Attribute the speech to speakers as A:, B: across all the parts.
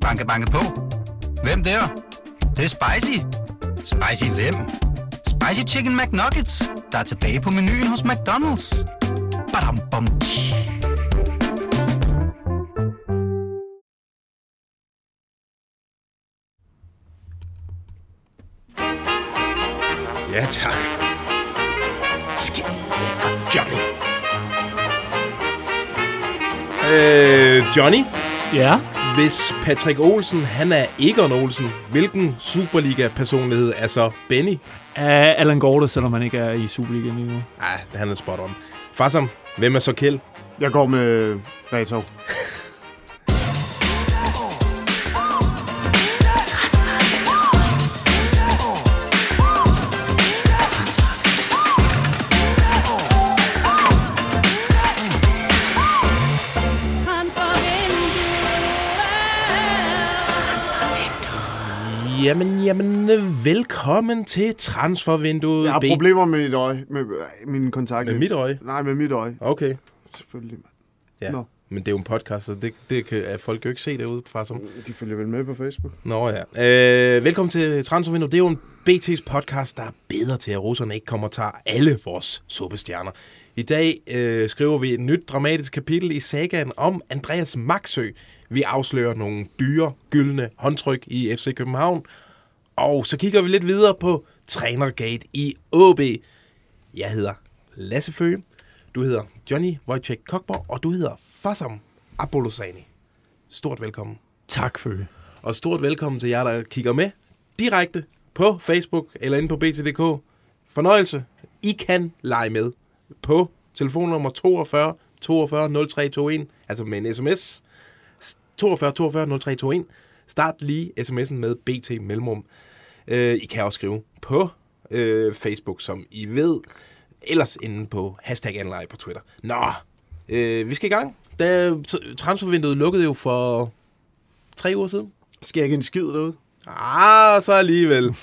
A: Banke, banke på. Hvem der? Det, det er spicy. Spicy hvem? Spicy Chicken McNuggets, der er tilbage på menuen hos McDonald's. Badum, bom, tji.
B: Ja, tak. Skid. Johnny. Øh, Johnny,
C: Ja.
B: Hvis Patrick Olsen, han er Egon Olsen, hvilken Superliga-personlighed er så Benny?
C: Af Allan Gorte, selvom man ikke er i Superligaen lige nu.
B: Ah, han er spot on. Farsam, hvem er så Kjeld?
D: Jeg går med Reto.
B: Jamen, jamen, velkommen til transfervinduet.
D: Jeg har
B: B.
D: problemer med mit øje. Med øh, min kontakt.
B: Med mit øje?
D: Nej, med mit øje.
B: Okay,
D: Selvfølgelig. mand.
B: ja.
D: Nå.
B: Men det er jo en podcast, så det, det kan folk jo ikke se derude, Farsam.
D: De følger vel med på Facebook.
B: Nå ja. Øh, velkommen til Transfervinduet. Det er jo en BT's podcast, der er bedre til, at russerne ikke kommer og tager alle vores suppestjerner. I dag øh, skriver vi et nyt dramatisk kapitel i sagaen om Andreas Maxø. Vi afslører nogle dyre, gyldne håndtryk i FC København. Og så kigger vi lidt videre på Trænergate i AB. Jeg hedder Lasse Føge. Du hedder Johnny Wojciech Kokborg, og du hedder Fassam Abolosani. Stort velkommen.
C: Tak, Føge.
B: Og stort velkommen til jer, der kigger med direkte på Facebook eller inde på BT.dk. Fornøjelse. I kan lege med på telefonnummer 42 42 0321, altså med en sms. 42 42 0321. Start lige sms'en med BT Mellemrum. Øh, I kan også skrive på øh, Facebook, som I ved. Ellers inde på hashtag på Twitter. Nå, øh, vi skal i gang. Da transfervinduet lukkede jo for tre uger siden.
D: Skal jeg ikke en skid derude?
B: Ah, så alligevel.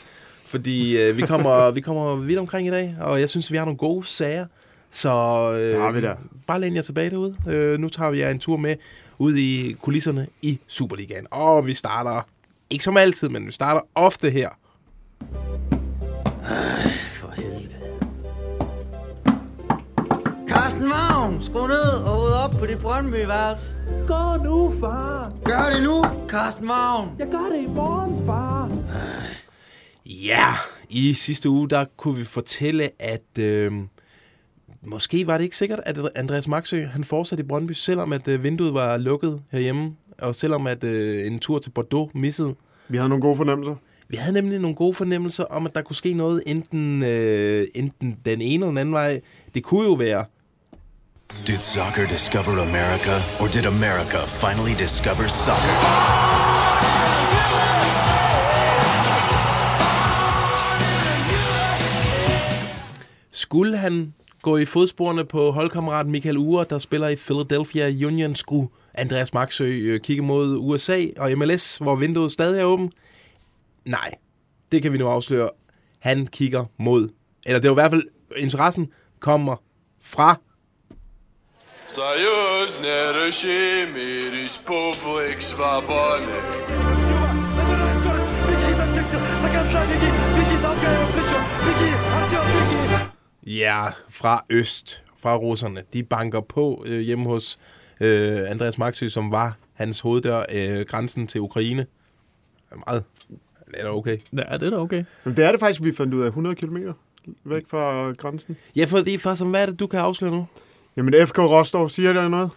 B: Fordi øh, vi, kommer, vi kommer vidt omkring i dag, og jeg synes, vi har nogle gode sager. Så øh,
D: vi der.
B: bare læn jer tilbage derude. Øh, nu tager vi jer en tur med ud i kulisserne i Superligaen. Og vi starter, ikke som altid, men vi starter ofte her.
E: For Vagn, skru ned og ud op på dit Brøndby-værelse.
C: Gå nu, far.
E: Gør det nu, Carsten Vagn.
C: Jeg gør det i morgen, far.
B: Ja, i sidste uge, der kunne vi fortælle, at øh, måske var det ikke sikkert, at Andreas Maxø, han fortsatte i Brøndby, selvom at øh, vinduet var lukket herhjemme, og selvom at øh, en tur til Bordeaux missede.
D: Vi har nogle gode fornemmelser.
B: Vi havde nemlig nogle gode fornemmelser om, at der kunne ske noget enten, øh, enten den ene eller den anden vej. Det kunne jo være,
F: Did soccer discover America, or did America finally discover soccer?
B: skulle han gå i fodsporene på holdkammeraten Michael Ure, der spiller i Philadelphia Union, skulle Andreas Maxø øh, kigge mod USA og MLS, hvor vinduet stadig er åbent? Nej, det kan vi nu afsløre. Han kigger mod, eller det er i hvert fald, interessen kommer fra
G: Союзные решимые республик свободных.
B: Ja, fra øst, fra russerne. De banker på øh, hjemme hos øh, Andreas Maxø, som var hans hoveddør, øh, grænsen til Ukraine. Det er Meget. Det er da okay.
C: Ja, det er da okay.
D: Men det er det faktisk, vi fandt ud af 100 km væk fra grænsen.
B: Ja, fordi for som hvad er det, du kan afsløre nu?
D: Jamen, FK Rostov, siger der noget?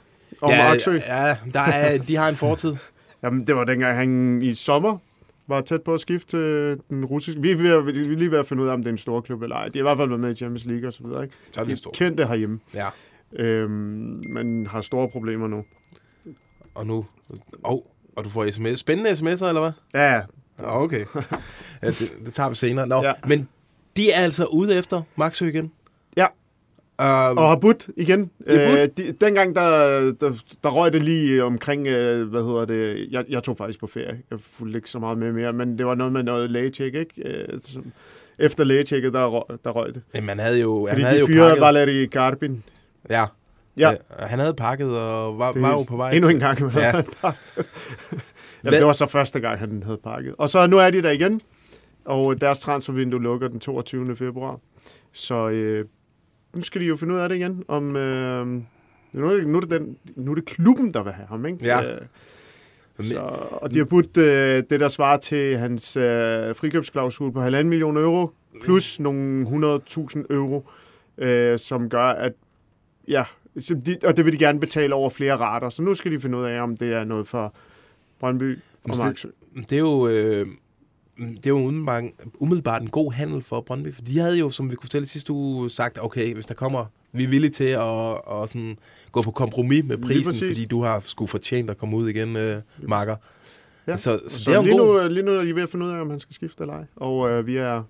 D: Om
B: ja,
D: Aksø?
B: ja der er, de har en fortid.
D: Jamen, det var dengang, han i sommer var tæt på at skifte til den russiske. Vi er, ved, vi er lige ved at finde ud af, om det er en stor klub eller ej. De har i hvert fald været med i Champions League og så videre. Ikke?
B: Så er det
D: De
B: en stor.
D: kendte herhjemme,
B: Ja,
D: øhm, men har store problemer nu.
B: og nu... Oh, og du får sms. Spændende sms'er, eller hvad?
D: Ja, ja.
B: Ja, okay. Ja, det, det tager vi senere. Nå. Ja. men de er altså ude efter Maxø igen? Uh,
D: Og har budt igen. Øh, de, dengang, der, der, der røg det lige omkring, øh, hvad hedder det, jeg, jeg tog faktisk på ferie. Jeg fulgte ikke så meget med mere, men det var noget med noget lægetjek, ikke? Øh, som, efter lægetjekket, der, røg, der røg det.
B: men man havde jo,
D: Fordi
B: han havde
D: de fyrede
B: pakket.
D: Valeri Karpin.
B: Ja.
D: Ja.
B: Øh, han havde pakket og var,
D: Det-
B: var jo på vej.
D: Endnu
B: til-
D: en gang.
B: Ja.
D: Jamen, det var så første gang, han havde pakket. Og så nu er de der igen, og deres transfervindue lukker den 22. februar. Så øh, nu skal de jo finde ud af det igen, om... Øh, nu, er det, nu, er det den, nu er det klubben, der vil have ham, ikke?
B: Ja.
D: Øh, så, og de har budt øh, det, der svarer til hans øh, frikøbsklausul på 1,5 million euro, plus nogle 100.000 euro, øh, som gør, at ja, de, og det vil de gerne betale over flere rater. Så nu skal de finde ud af, om det er noget for Brøndby og Marksø.
B: Det er jo... Øh, det er jo umiddelbart, umiddelbart en god handel for Brøndby, for de havde jo, som vi kunne fortælle sidste uge, sagt, okay, hvis der kommer, vi er villige til at, at sådan, gå på kompromis med prisen, fordi du har sgu fortjent at komme ud igen, øh, Marker.
D: Ja.
B: Så, så,
D: Så
B: det er
D: lige,
B: god...
D: nu, lige nu er de ved at finde ud af, om han skal skifte eller ej. Og øh, vi er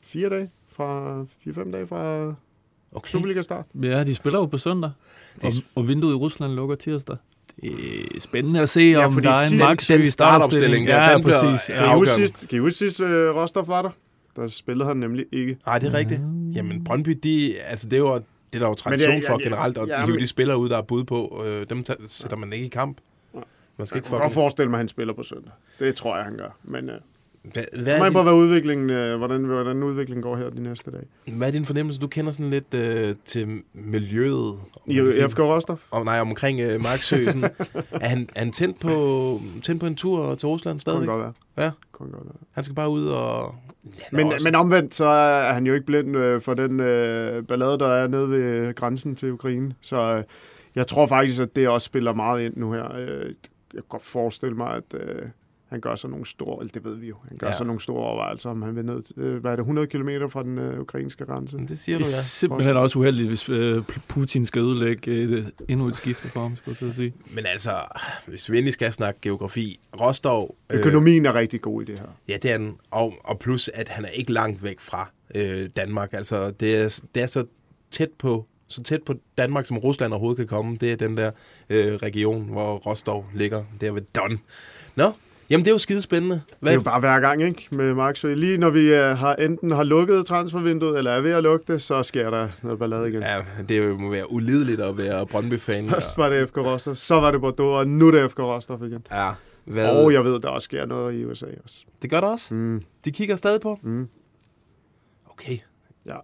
D: fire dage fra, fire-fem dage fra
B: Okay.
D: Superliga-start.
C: Ja, de spiller jo på søndag,
B: Det
C: og, og vinduet i Rusland lukker tirsdag. Det er spændende at se, ja, om der er en Maxø
B: den
C: i
B: startopstilling
C: Ja,
B: den
C: præcis.
B: Ja,
D: Kan I huske sidst, kan I huske sidst øh, Rostov var der? Der spillede han nemlig ikke.
B: Nej, det er rigtigt. Jamen, Brøndby, de, altså, det er jo, det er der jo tradition
D: ja, ja,
B: for generelt, og
D: ja, men-
B: de spillere ud, der er bud på, øh, dem tager- sætter man ikke i kamp. Man skal
D: Jeg
B: ikke
D: kan godt forestille mig, at han spiller på søndag. Det tror jeg, han gør. Men øh,
B: Hvad, hvad,
D: det
B: din,
D: hvad udviklingen, øh, hvordan, hvordan udviklingen går her de næste dage.
B: hvad er din fornemmelse? Du kender sådan lidt øh, til miljøet.
D: I. FK Rostov?
B: om, nej, omkring øh, Marksø. Sådan. er, han, er han tændt på, tændt på en tur til Rusland
D: Kunne
B: stadigvæk?
D: godt være.
B: Ja.
D: Kunne godt være.
B: Han skal bare ud og... Ja,
D: Men,
B: også,
D: men omvendt, så er han jo ikke blind øh, for den øh, ballade, der er nede ved grænsen til Ukraine. Så øh, jeg tror faktisk, at det også spiller meget ind nu her. Øh, jeg kan godt forestille mig, at øh, han gør sig nogle store, eller det ved vi jo, han gør
B: Ja.
D: sig nogle store overvejelser, om han vil ned, øh, hvad er det, 100 km fra den øh, ukrainske grænse.
B: det siger
C: Det
B: du,
C: er
B: ja.
C: simpelthen også uheldigt, hvis øh, Putin skal ødelægge et, endnu et skifte for ham, skulle jeg sige.
B: Men altså, hvis vi endelig skal snakke geografi, Rostov... øh,
D: Økonomien er rigtig god i det her.
B: Ja, det er den. Og, og plus, at han er ikke langt væk fra øh, Danmark. Altså, det er, det er så tæt på så tæt på Danmark, som Rusland overhovedet kan komme. Det er den der øh, region, hvor Rostov ligger. Der ved Don. Nå, jamen det er jo skidespændende.
D: Det
B: Hvad,
D: er jo bare hver gang, ikke? Med Marksø. Lige når vi øh, har enten har lukket transfervinduet, eller er ved at lukke det, så sker der noget ballade igen. Ja.
B: Det må være ulideligt at være Brøndby-fan.
D: Først var det FK Rostov, så var det Bordeaux, og nu er det FK Rostov igen.
B: Ja, hvad?
D: Og jeg ved, der også sker noget i USA også.
B: Det gør der også.
D: Mm.
B: De kigger stadig på.
D: Mm.
B: Okay.
D: Ja.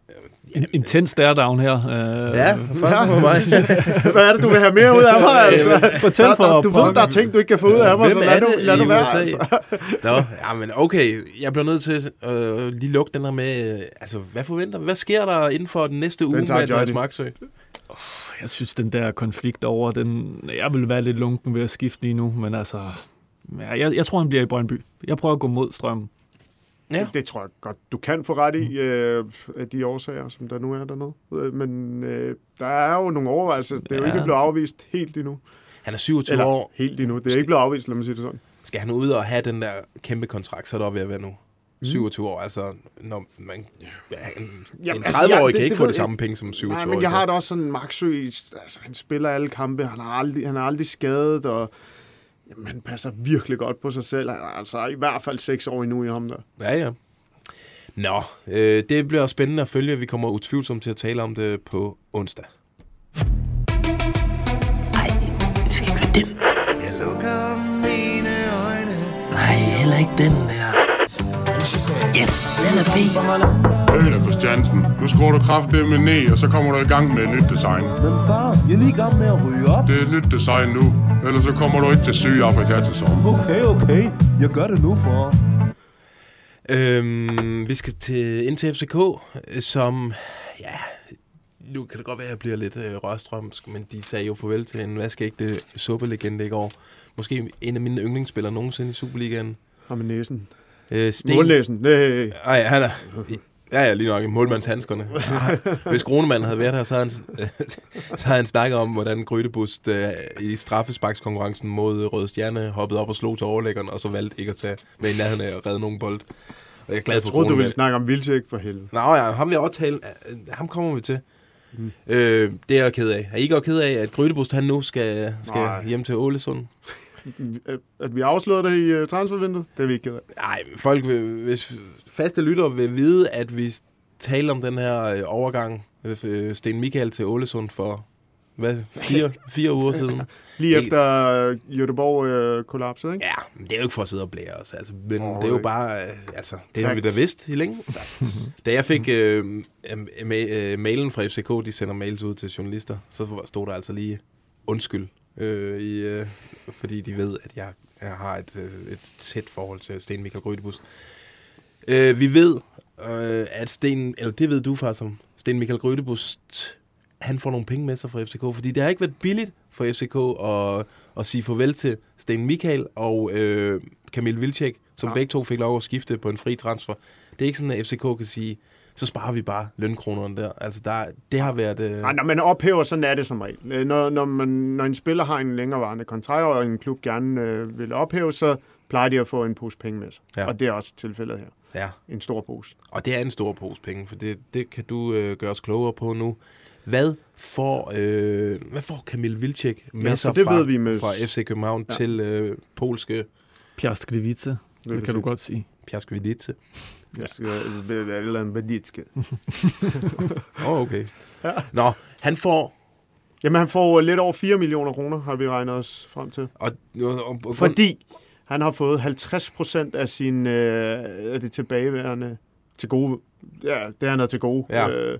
C: En intens stare-down her. Øh,
B: Ja, først for mig.
D: Hvad er det, du vil have mere ud af mig, altså?
C: Fortæl
D: Der,
C: for
D: der, du ved, der er ting, du ikke kan få ud af mig,
B: Hvem
D: så lad nu,
B: det
D: lad nu være, altså.
B: Nå, ja, men okay. Jeg bliver nødt til at øh, lige lukke den her med... Øh, altså, hvad forventer vi? Hvad sker der inden for den næste uge med Andreas. Marksø?
C: Jeg synes, den der konflikt over, den, jeg vil være lidt lunken ved at skifte lige nu, men altså, ja, jeg, jeg tror, han bliver i Brøndby. Jeg prøver at gå mod strømmen.
B: Ja.
D: Det tror jeg godt, du kan få ret i, øh, af de årsager, som der nu er dernede. Øh, Men øh, der er jo nogle overvejelser. Det er jo
C: Ja.
D: ikke blevet afvist helt endnu.
B: Han er 27
D: Eller
B: år.
D: helt endnu. Det er ikke blevet afvist, lad mig sige det sådan.
B: Skal han ud og have den der kæmpe kontrakt, så er det op ved at være nu. 27 år, altså når man, ja, en,
D: Jamen,
B: en
D: altså,
B: 30-årig
D: jeg-
B: kan
D: det-
B: ikke
D: det
B: få det
D: jeg-
B: samme penge som en 27
D: Nej, men jeg har det også sådan, Maxø, altså, han spiller alle kampe, han er aldrig, han er aldrig skadet, og jamen, han passer virkelig godt på sig selv. Han er altså i hvert fald seks år endnu i ham der.
B: Ja, ja. Nå, øh, det bliver spændende at følge. Vi kommer utvivlsomt til at tale om det på onsdag.
H: Det skal ikke den.
E: Jeg lukker mine øjne.
H: Nej, heller ikke den der. Yes, den er fed.
I: Øl Christiansen. Nu skruer du kraftedeme ned, og så kommer du i gang med et nyt design.
J: Men far, jeg er lige i gang med at ryge op.
I: Det er et nyt design nu, ellers så kommer du ikke til Sydafrika til sommer.
J: Okay, okay. Jeg gør det nu, for.
B: Øhm, vi skal til ind til FCK, som, ja, nu kan det godt være, at jeg bliver lidt øh, rørstrømsk, men de sagde jo farvel til en vaskeægte suppelegende i går. Måske en af mine yndlingsspillere nogensinde i Superligaen.
D: Ham med næsen.
B: Øh, Sten.
D: Målnæsen. Nej.
B: Ej, han er... Ja, ja, lige nok. Målmandshandskerne. Hvis Kronemann havde været her, så havde han, så havde han snakket om, hvordan Grydebust øh, i straffesparkskonkurrencen mod Røde Stjerne hoppede op og slog til overlæggeren, og så valgte ikke at tage med i nærheden af at redde nogen bold. Og jeg er glad
D: Jeg
B: for
D: troede, du ville snakke om Vilcek for helvede.
B: Nå ja, ham vil jeg også tale. øh, Ham kommer vi til. Mm. Øh, det er jeg ked af. Er I ikke også ked af, at Grydebust han nu skal, skal
D: Nej.
B: hjem til Ålesund?
D: At vi afslørede det i uh, transfervinduet, det er vi ikke ked af.
B: Nej, folk vil, hvis faste lyttere vil vide, at vi taler om den her øh, overgang, øh, Sten Michael til Ålesund for hvad, fire, fire uger siden.
D: Lige efter øh, Göteborg øh, kollapset, ikke?
B: Ja, men det er jo ikke for at sidde og blære os, altså, men
D: Overhovedet
B: det er jo bare, øh, altså, det har vi da
D: Facts.
B: vidst i længe. da jeg fik øh, øh, ma- øh, mailen fra FCK, de sender mails ud til journalister, så stod der altså lige undskyld, øh, i, øh, fordi de ved, at jeg, jeg har et, øh, et tæt forhold til Sten Michael Grydebus. Øh, vi ved, øh, at Sten, eller det ved du faktisk som Sten Michael Grydebus, han får nogle penge med sig fra FCK, fordi det har ikke været billigt for FCK at, at sige farvel til Sten Michael og øh, Kamil Vilcek, som
D: Ja.
B: ja. begge to fik lov at skifte på en fri transfer. Det er ikke sådan, at FCK kan sige, så sparer vi bare lønkronerne der. Altså, der, det har været... Øh,
D: Nej, når man ophæver, sådan er det som regel. Øh, Når, når, man, når en spiller har en længerevarende kontrakt, og en klub gerne øh, vil ophæve, så plejer de at få en pose penge med sig.
B: Ja.
D: Og det er også tilfældet her.
B: ja.
D: En stor pose.
B: Og det er en stor pose penge, for det, det kan du øh, gøre os klogere på nu. Hvad får, øh, hvad får Kamil Vilcek med
D: Ja,
B: sig
D: det
B: fra,
D: ved vi med-
B: fra FC København
D: Ja.
B: til øh, polske
C: Piastrevice, det kan du godt sige.
B: Piaskvidice?
D: Jeg skal, eller en banditske.
B: Åh, oh, okay.
D: Ja.
B: Nå, han får...
D: Jamen, han får lidt over 4 millioner kroner, har vi regnet os frem til.
B: Og, og, og,
D: Fordi han har fået 50 procent af sin øh, af det tilbageværende til gode. Ja, det han havde til gode.
B: Ja.
D: Øh,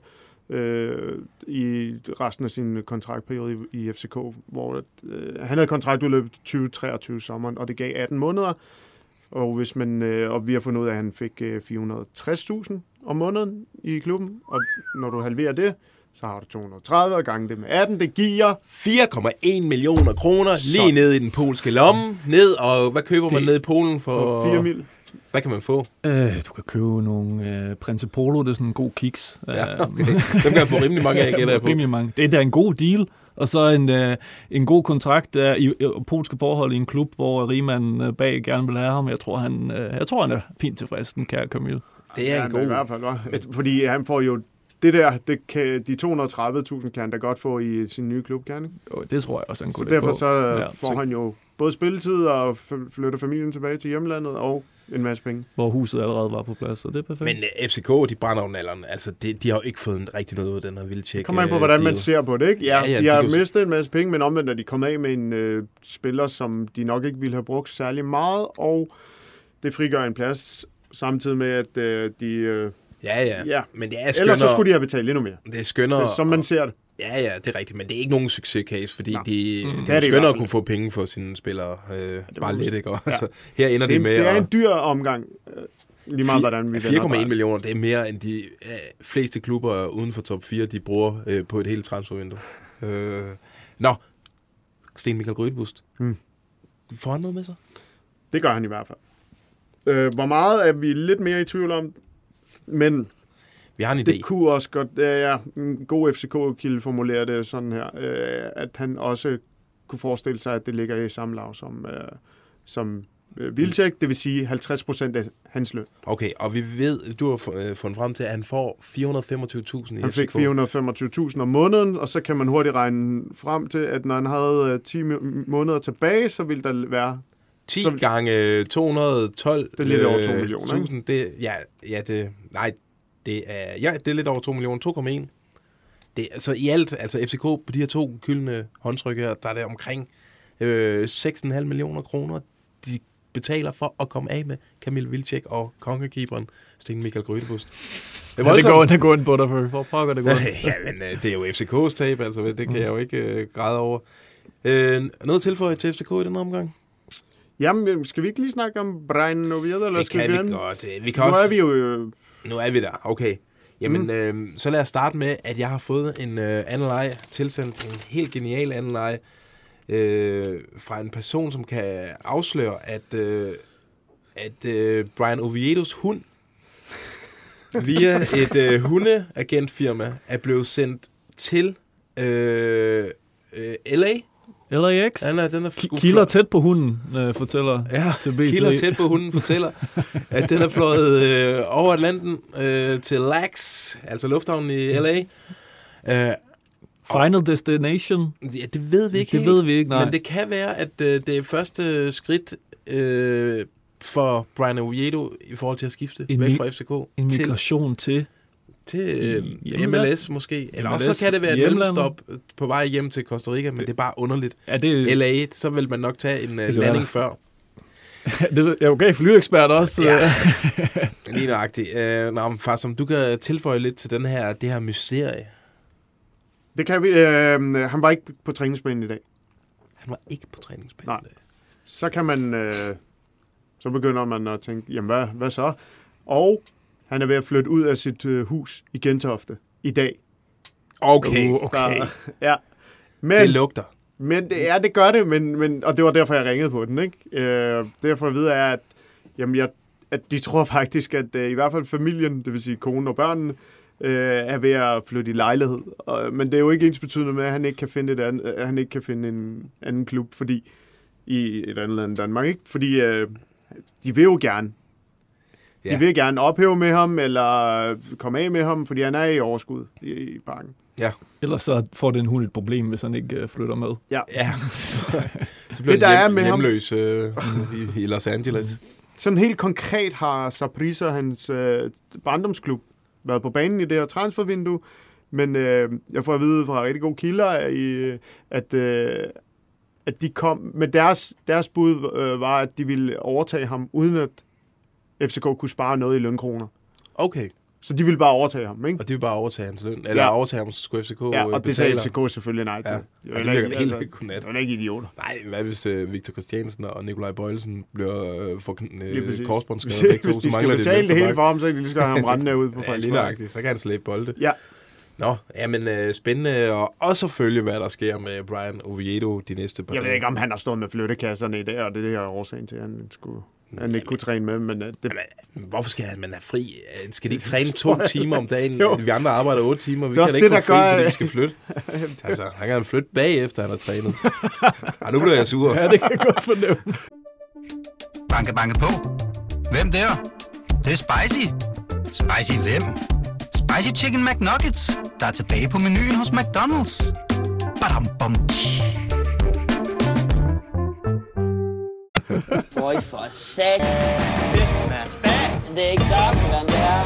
D: øh, i resten af sin kontraktperiode i, i FCK, hvor øh, han havde kontraktudløb 2023 sommeren, og det gav 18 måneder. Og, hvis man, øh, og vi har fundet ud af, at han fik øh, 460.000 om måneden i klubben, og når du halverer det, så har du 230 og gange det med 18. Det giver
B: 4,1 millioner kroner lige
D: Sådan.
B: ned i den polske lomme. Ned, og hvad køber man
C: Det-
B: ned i Polen for?
D: for 4 mil.
B: Hvad kan man få?
C: Øh, du kan købe nogle øh, Prince Polo, det er sådan en god kiks.
B: Ja,
C: Øh,
B: okay. Dem kan jeg få rimelig mange af, gætter jeg på.
C: Rimelig mange. Det er da en god deal. Og så en, øh, en god kontrakt der i, i polske forhold i en klub, hvor Riemann øh, bag gerne vil have ham. Jeg tror, han, øh, jeg tror, han er fint tilfreds, den kære Camille.
B: Det er
D: ja,
B: en god...
D: I hvert fald, hva'? Fordi han får jo det der, det kan, de 230.000 kan han da godt få i sin nye klub, kan han
C: det tror jeg også, han
D: Så
C: kunne
D: derfor
C: på.
D: så ja, får
C: så-
D: han jo både spilletid og flytter familien tilbage til hjemlandet og en masse penge.
C: Hvor huset allerede var på plads, så det er perfekt.
B: Men uh, FCK, de brænder jo nalleren. Altså, det, de har jo ikke fået en, rigtig noget ud af den her vilde tjek.
D: Det kommer an på, hvordan man ser på det, ikke? Ja,
B: Ja, ja,
D: de
B: de
D: har
B: kan jo-
D: mistet en masse penge, men omvendt er de kommet af med en øh, spiller, som de nok ikke ville have brugt særlig meget, og det frigør en plads, samtidig med, at øh, de... Øh,
B: Ja, ja.
D: Ja.
B: Men det er skønnere.
D: ellers så skulle de have betalt endnu mere.
B: Det er skønnere.
D: Er, som man ser det.
B: Ja, ja, det er rigtigt. Men det er ikke nogen succescase, fordi
D: Nej.
B: de,
D: Mm.
B: mm.
D: Det
B: de
D: er
B: er
D: hvert
B: at kunne få penge for sine spillere. Øh,
D: må
B: bare lidt, ikke? Og
D: Ja.
B: Altså, her ender
D: Det,
B: de med
D: det er en dyr omgang, øh, lige meget hvordan vi vender
B: 4,1
D: det.
B: millioner, det er mere end de øh, fleste klubber uden for top 4, de bruger øh, på et helt transfervindue. Øh, nå, Sten Michael Grydebust.
D: Hmm.
B: Får han noget med sig?
D: Det gør han i hvert fald. Øh, hvor meget er vi lidt mere i tvivl om, men
B: Vi har en idé.
D: det kunne også godt, øh, ja, en god FCK-kilde formulerer det sådan her, øh, at han også kunne forestille sig, at det ligger i samme lav som, øh, som øh, Vilcek, det vil sige 50 procent af hans løn.
B: Okay, og vi ved, du har øh, fundet frem til, at han får 425.000 i
D: Han fik
B: FCK.
D: 425.000 om måneden, og så kan man hurtigt regne frem til, at når han havde øh, 10 må- måneder tilbage, så ville der være
B: 10
D: Så-
B: gange 212
D: Det er lidt over to
B: øh,
D: ikke?
B: tusind, det, ja, ja, det, nej, det er, ja, det er lidt over 2 millioner, 2,1. Det, altså i alt, altså FCK på de her to kyldende håndtryk her, der er det omkring øh, 6,5 millioner kroner, de betaler for at komme af med Kamil Vilcek og kongekeeperen Sten Michael Grydebust. Det
C: Ja, det går, det går ind på dig, for, for pokker det går
B: ja, men øh, det er jo FCK's tab, altså det kan jeg jo ikke øh, græde over. Øh, noget tilføjet til FCK i den omgang?
D: Jamen, skal vi ikke lige snakke om Brian Oviedo, eller
B: Det
D: skal
B: kan
D: vi
B: vi godt. Øh, Vi kan
D: Nu
B: også...
D: er vi jo...
B: Nu er vi der, okay. Jamen,
D: Mm.
B: øh, så lad os starte med, at jeg har fået en øh, anden leg, tilsendt en helt genial anden leg, øh, fra en person, som kan afsløre, at, øh, at øh, Brian Oviedos hund, via et øh, hundeagentfirma, er blevet sendt til øh, øh, LA.
C: LAX.
B: Han er, den er sgu
C: Kilder tæt på hunden, øh, fortæller
B: Ja,
C: til BT.
B: kilder tæt på hunden fortæller, at den er fløjet øh, over Atlanten øh, til LAX, altså lufthavnen i LA. Øh,
C: Final Destination.
B: ja, det ved vi ikke
C: Det
B: helt,
C: ved vi ikke, nej.
B: Men det kan være, at øh, det er første skridt øh, for Brian Oviedo i forhold til at skifte
C: En
B: væk fra FCK
C: En migration til,
B: til øh,
C: hjemland.
B: MLS måske. Eller
C: MLS,
B: også så kan det være et mellemstop på vej hjem til Costa Rica, men det er bare underligt.
C: Ja, det,
B: LA, så vil man nok tage en uh, landing
C: være.
B: før.
C: det er jo okay flyekspert også.
B: Ja.
C: Ja.
B: Lige nøjagtigt. Uh, nå, men far, som du kan tilføje lidt til den her, det her mysterie.
D: Det kan vi. Øh, han var ikke på træningsbanen i dag.
B: Han var ikke på træningsbanen.
D: Nej. Så kan man... Øh, så begynder man at tænke, jamen hvad, hvad så? Og han er ved at flytte ud af sit øh, hus i Gentofte i dag.
B: Okay,
C: Uh, okay.
D: Der, ja. Men,
B: det lugter.
D: Men det, ja, det gør det, men, men, og det var derfor, jeg ringede på den. Ikke? Øh, derfor vide er, at, jamen, jeg, at de tror faktisk, at øh, i hvert fald familien, det vil sige konen og børnene, øh, er ved at flytte i lejlighed. Og, men det er jo ikke ens betydende med, at han ikke kan finde, et andet, at han ikke kan finde en anden klub fordi, i et andet land end Danmark. Ikke? Fordi øh, de vil jo gerne. De
B: Ja.
D: vil gerne ophæve med ham, eller komme af med ham, fordi han er i overskud i, i parken.
B: Ja.
C: Ellers så får den hund et problem, hvis han ikke øh, flytter med.
D: Ja.
B: Ja. så, så bliver
D: Det, der
B: han
D: er
B: hjem,
D: med ham-
B: hjemløs øh, i, i Los Angeles.
D: Sådan helt konkret har Saprissa, hans øh, barndomsklub, været på banen i det her transfervindue, men øh, jeg får at vide fra rigtig gode kilder, i, at, øh, at de kom, med deres, deres bud øh, var, at de ville overtage ham, uden at FCK kunne spare noget i lønkroner.
B: Okay.
D: Så de ville bare overtage ham, ikke?
B: Og de vil bare overtage hans løn. Eller
D: Ja.
B: ja. overtage ham, så skulle FCK
D: Ja,
B: øh,
D: og det sagde. FCK selvfølgelig nej til.
B: Ja.
D: Det
B: Ja,
D: var
B: det virker
D: ikke-
B: helt godnat.
D: Det var ikke idioter.
B: Nej, hvad hvis øh, Victor Christiansen og Nikolaj Bøjelsen bliver øh, for
D: Lige præcis.
B: korsbåndsskader
D: Hvis, hvis de skal betale det hele for ham, så kan de lige så ham rendende ud på
B: Ja,
D: Frederiksberg.
B: nøjagtigt. Så kan han slæbe bolde.
D: Ja.
B: Nå, jamen øh, spændende, og også følge, hvad der sker med Brian Oviedo de næste par
D: Jeg ved
B: dage.
D: ikke, om han har stået med flyttekasserne i dag, og det er det, der er årsagen til, at han, skulle, han ikke kunne træne med. Men øh, det,
B: Hvorfor skal han, man er fri? Øh, Skal de ikke træne to timer om dagen?
D: Jo.
B: Vi andre arbejder otte timer. Vi
D: Det er
B: kan da ikke
D: det,
B: få fri,
D: gør,
B: fordi vi
D: at-
B: skal flytte. altså, han kan flytte bagefter, han har trænet. Ej, nu bliver jeg sur.
C: Ja, det kan jeg godt fornemme.
A: Banke, banke på. Hvem der? Det, det er spicy. Spicy hvem? Spicy Chicken McNuggets, der er tilbage på menuen hos McDonald's. Badum, bom, tji.
K: Boy, for sat. Det er ikke saftevand, det her.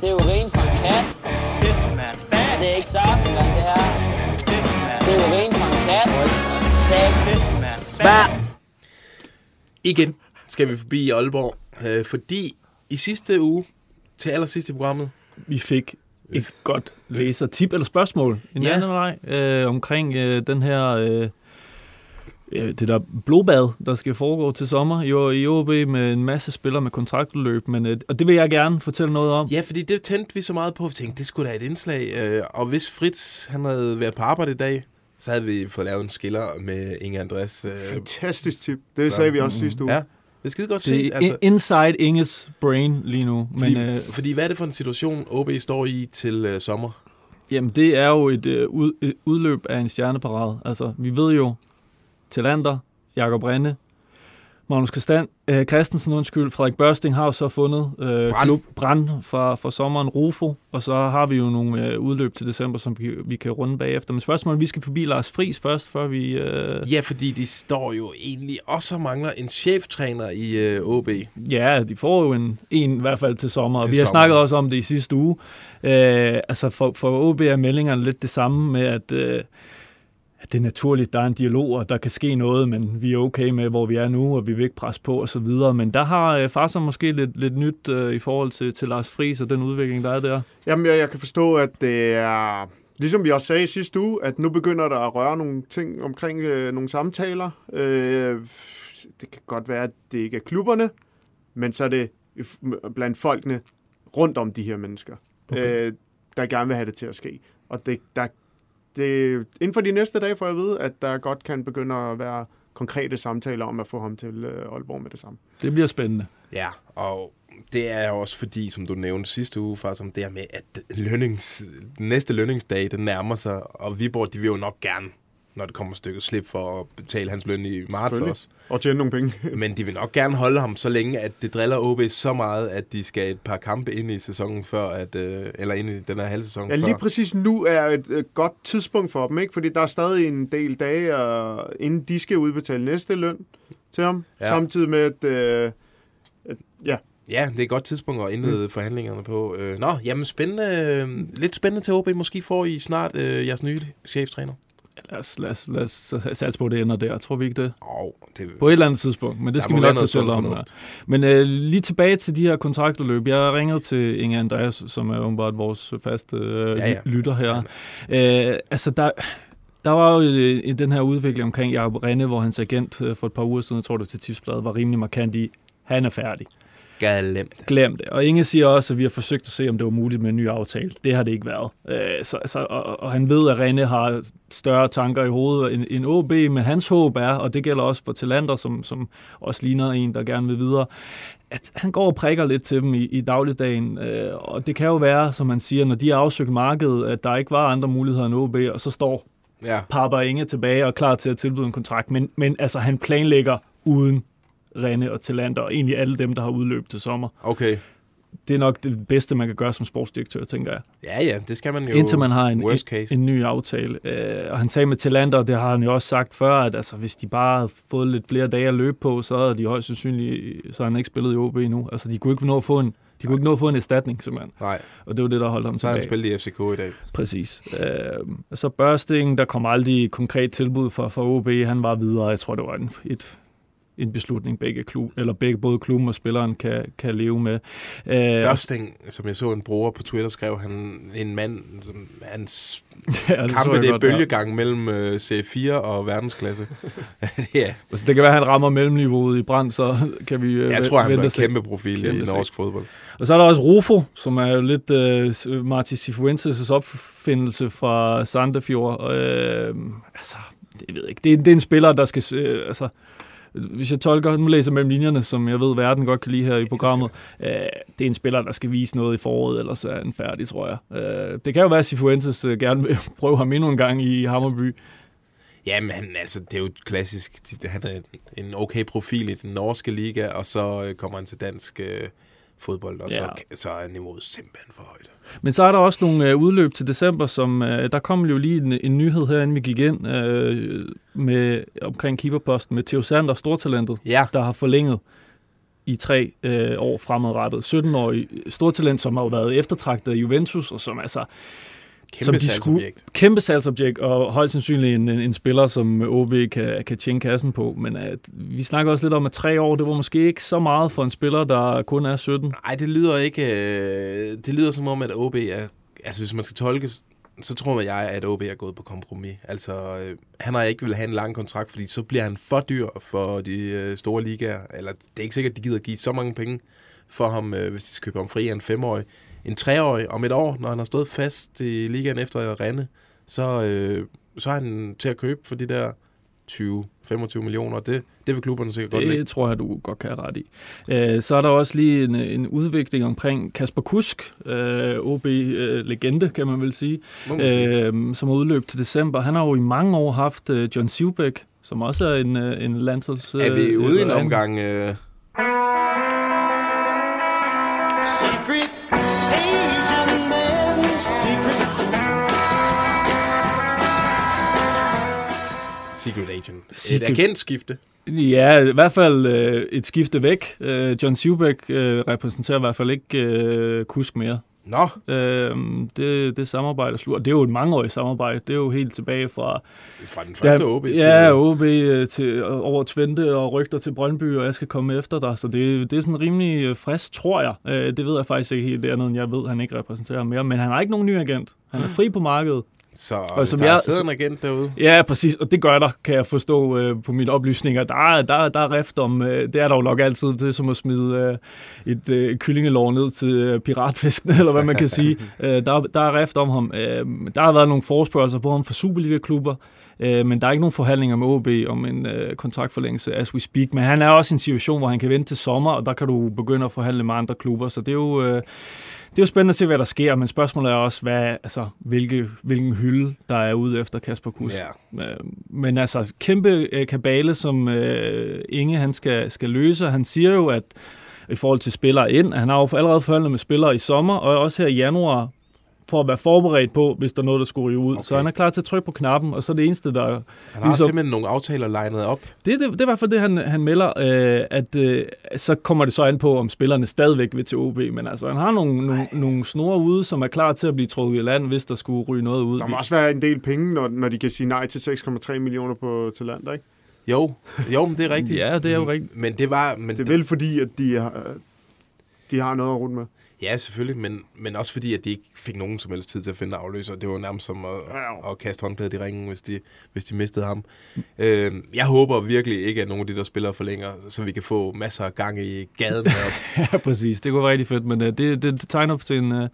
K: Det er urin fra en kat. Det er ikke saftevand, det her. Det er urin fra en kat. Boy, for sat.
B: Igen skal vi forbi Aalborg, øh, fordi i sidste uge, til allersidst i programmet,
C: Vi fik et godt læser-tip eller spørgsmål en
B: Ja.
C: anden vej øh, omkring øh, den her øh, det der blodbad, der skal foregå til sommer i, år- i OB med en masse spillere med kontraktudløb, men øh, og det vil jeg gerne fortælle noget om.
B: Ja, fordi det tændte vi så meget på, at vi tænkte, det skulle da et indslag. Øh, og hvis Fritz han havde været på arbejde i dag, så havde vi fået lavet en skiller med Inge Andreas. Øh,
D: fantastisk tip. Det sagde vi også sidste uge.
B: Ja, det er skide godt set.
C: altså, inside Inges brain lige nu.
B: fordi,
C: Men, øh,
B: fordi hvad er det for en situation, OB står i til øh, sommer?
C: Jamen, det er jo et, øh, ud, et udløb af en stjerneparade. Altså, vi ved jo, Talander, Jakob Renne, Magnus Christian, øh, Christensen, undskyld, Frederik Børsting har jo så fundet øh,
B: Brand.
C: klub Brand fra, fra sommeren, Rufo, og så har vi jo nogle øh, udløb til december, som vi, vi kan runde bagefter. Men spørgsmålet, vi skal forbi Lars Friis først, før vi... Øh,
B: Ja, fordi de står jo egentlig også og mangler en cheftræner i øh, OB.
C: Ja, de får jo en, en i hvert fald til sommer, og vi har
B: sommer.
C: snakket også om det i sidste uge. Øh, altså for, for OB er meldingerne lidt det samme med, at, øh, at det er naturligt, der er en dialog, og der kan ske noget, men vi er okay med, hvor vi er nu, og vi vil ikke presse på og så videre. Men der har øh, Farser måske lidt, lidt nyt øh, i forhold til, til Lars Friis og den udvikling, der er der.
D: Jamen, jeg, jeg kan forstå, at det er... Ligesom vi også sagde i sidste uge, at nu begynder der at røre nogle ting omkring øh, nogle samtaler. Øh, det kan godt være, at det ikke er klubberne, men så er det blandt folkene rundt om de her mennesker,
C: okay.
D: øh, der gerne vil have det til at ske. Og det, der, det, inden for de næste dage får jeg at vide, at der godt kan begynde at være konkrete samtaler om at få ham til øh, Aalborg med det samme.
C: Det bliver spændende.
B: Ja, og det er også fordi, som du nævnte sidste uge, faktisk om det her med, at lønnings, den næste lønningsdag, den nærmer sig, og Viborg, de vil jo nok gerne, når det kommer et stykke slip for at betale hans løn i marts også.
D: Og tjene nogle penge.
B: Men de vil nok gerne holde ham så længe, at det driller OB så meget, at de skal et par kampe ind i sæsonen før, at, øh, eller ind i den her halve sæson
D: Ja,
B: før.
D: lige præcis nu er et, et godt tidspunkt for dem, ikke? Fordi der er stadig en del dage, og inden de skal udbetale næste løn til ham.
B: Ja.
D: Ja. Samtidig med, at, øh, at ja,
B: Ja, det er et godt tidspunkt at indlede mm. forhandlingerne på. Øh, nå, jamen spændende. øh, Lidt spændende til OB. Måske får I snart øh, jeres nye cheftræner.
C: Lad os, lad os, lad os satse på, at det ender der. Tror vi ikke det?
B: Oh, det
C: På et eller andet tidspunkt, men det skal vi nok fortælle om. Ja.
B: fornuft.
C: Men øh, lige tilbage til de her kontraktudløb. Jeg ringede til Inge Andreas, som er åbenbart vores faste øh,
B: Ja, ja.
C: lytter her. Øh, altså, der, der var jo i, i den her udvikling omkring Jacob Renne, hvor hans agent øh, for et par uger siden, jeg tror det til Tipsbladet, var rimelig markant i, han er færdig.
B: Glemt.
C: Glem det. Og Inge siger også, at vi har forsøgt at se, om det var muligt med en ny aftale. Det har det ikke været. Øh, så, så, og, og han ved, at Rene har større tanker i hovedet end, end OB, men hans håb er, og det gælder også for Talander, som, som også ligner en, der gerne vil videre, at han går og prikker lidt til dem i, i dagligdagen. Øh, og det kan jo være, som man siger, når de har afsøgt markedet, at der ikke var andre muligheder end OB, og så står
B: Ja.
C: Papa Inge tilbage og klar til at tilbyde en kontrakt. Men, men altså, han planlægger uden Rene og Talander, og egentlig alle dem, der har udløb til sommer.
B: Okay.
C: Det er nok det bedste, man kan gøre som sportsdirektør, tænker jeg.
B: Ja, ja, det skal man jo.
C: Indtil man har en,
B: Worst case.
C: en, en ny aftale. Øh, og han sagde med Talander, og det har han jo også sagt før, at altså, hvis de bare havde fået lidt flere dage at løbe på, så havde de højst sandsynligt, så han ikke spillet i OB endnu. Altså, de kunne ikke nå at få en, de kunne ikke nå at få en erstatning, simpelthen.
B: Nej.
C: Og det var det, der holdt ham
B: Så har han
C: tilbage.
B: spillet i FCK i dag.
C: Præcis. Øh, så Børsting, der kom aldrig et konkret tilbud fra, fra OB. Han var videre. Jeg tror, det var en, et, en beslutning, begge, klub, eller begge både klubben og spilleren kan, kan leve med. Øh,
B: Børsting, som jeg så en bruger på Twitter, skrev han en mand, som hans
C: Ja, det
B: kampe, det er
C: godt, ja.
B: bølgegang mellem øh, C4 og verdensklasse. ja.
C: Altså, det kan være, at han rammer mellemniveauet i brand, så kan vi øh,
B: Jeg tror, han bliver
C: og
B: en kæmpe profil
C: Kæmpe
B: i norsk fodbold.
C: Og så er der også Rufo, som er jo lidt øh, Martin Sifuentes' opfindelse fra Sandefjord. Øh, altså, det ved jeg ikke. Det, er- det er en spiller, der skal... Øh, altså, hvis jeg tolker, nu læser mellem linjerne, som jeg ved, verden godt kan lide her i programmet, øh, det er en spiller, der skal vise noget i foråret, ellers er han færdig, tror jeg. Øh, det kan jo være, at Sifuentes øh, gerne vil prøve ham endnu en gang i Hammerby.
B: Jamen, han, altså, det er jo klassisk. Han er en, okay profil i den norske liga, og så øh, kommer han til dansk øh, fodbold, og så,
C: Ja.
B: så er niveauet simpelthen for højt.
C: Men så er der også nogle øh, udløb til december, som øh, der kom jo lige en, en nyhed her, inden vi gik ind øh, med omkring keeperposten med Theo Sander, stortalentet,
B: ja.
C: der har forlænget i tre øh, år fremadrettet. 17-årig stortalent, som har jo været eftertragtet af Juventus, og som altså
B: Kæmpe
C: som de skulle, kæmpe salgsobjekt, og højst sandsynligt en, en, en spiller, som OB kan, kan tjene kassen på. Men at, vi snakker også lidt om, at tre år, det var måske ikke så meget for en spiller, der kun er 17.
B: Nej, det lyder ikke... Øh, det lyder som om, at OB er... Altså, hvis man skal tolke, så tror jeg, at OB er gået på kompromis. Altså, øh, han har ikke vil have en lang kontrakt, fordi så bliver han for dyr for de øh, store ligaer. Eller det er ikke sikkert, at de gider give så mange penge for ham, øh, hvis de skal købe ham fri af en femårig. En treårig om et år, når han har stået fast i ligaen efter at rende, så, øh, så er han til at købe for de der 20-25 millioner. Det, det vil klubberne sikkert godt lide.
C: Det tror jeg, du godt kan have ret i. Øh, så er der også lige en, en udvikling omkring Kasper Kusk, øh, OB-legende, kan man vel sige,
B: man
C: øh, som har udløb til december. Han har jo i mange år haft øh, John Sivbæk, som også er en, øh, en landsholds...
B: Er vi
C: øh,
B: ude i en
C: øh,
B: omgang... Øh,
H: secret. Secret
B: Agent.
C: Secret-
B: Et erkendt skifte.
C: Ja, i hvert fald øh, et skifte væk. Øh, John Sivbæk øh, repræsenterer i hvert fald ikke øh, Kusk mere.
B: Nå.
C: Øh, det, det samarbejde er slut. Og det er jo et mangeårigt samarbejde. Det er jo helt tilbage fra...
B: Fra den første OB til-
C: Ja, OB øh, til, over Twente og rygter til Brøndby, og jeg skal komme efter dig. Så det, det er sådan rimelig øh, frisk, tror jeg. Øh, det ved jeg faktisk ikke helt det andet, end jeg ved, han ikke repræsenterer mere. Men han har ikke nogen ny agent. Han er fri på markedet.
B: Så
C: Og som
B: der
C: jeg-
B: sidder en agent derude.
C: Ja, præcis, og det gør der, kan jeg forstå øh, på mine oplysninger. Der er, der, der er rift om, øh, det er der jo nok altid, det er som at smide øh, et øh, kyllingelår ned til øh, piratfisken, eller hvad man kan sige. Øh, der, der er rift om ham. Øh, der har været nogle forespørgelser på ham fra Superliga-klubber, øh, men der er ikke nogen forhandlinger med OB om en øh, kontraktforlængelse, as we speak. Men han er også i en situation, hvor han kan vente til sommer, og der kan du begynde at forhandle med andre klubber, så det er jo... Øh, det er jo spændende at se, hvad der sker, men spørgsmålet er også, hvad, altså, hvilke, hvilken hylde, der er ude efter Kasper Kuss.
B: Ja.
C: Øh, Men altså, kæmpe øh, kabale, som øh, Inge han skal, skal løse. Han siger jo, at i forhold til spillere ind, han har jo allerede forhandlet med spillere i sommer, og også her i januar for at være forberedt på, hvis der er noget, der skulle ryge ud. Okay. Så han er klar til at trykke på knappen, og så er det eneste, der...
B: Han har ligesom, simpelthen nogle aftaler legnet op.
C: Det, det, det er i hvert fald det, han, han melder, øh, at øh, så kommer det så an på, om spillerne stadigvæk vil til OB, men altså, han har nogle, nogle, nogle snore ude, som er klar til at blive trukket i land, hvis der skulle ryge noget ud.
D: Der må også være en del penge, når, når de kan sige nej til 6,3 millioner på til land, ikke?
B: Jo, jo, men det er rigtigt.
C: ja, det er jo rigtigt.
B: Men det var... Men
D: Det er vel fordi, at de har, de har noget at runde med.
B: Ja, selvfølgelig, men, men også fordi, at de ikke fik nogen som helst tid til at finde afløser. Det var nærmest som at, at kaste håndklædet i ringen, hvis de, hvis de mistede ham. Øh, jeg håber virkelig ikke, at nogen af de der spillere forlænger, så vi kan få masser af gang i gaden heroppe.
C: ja, præcis. Det kunne være rigtig fedt, men uh, det, det, det tegner op til en, uh,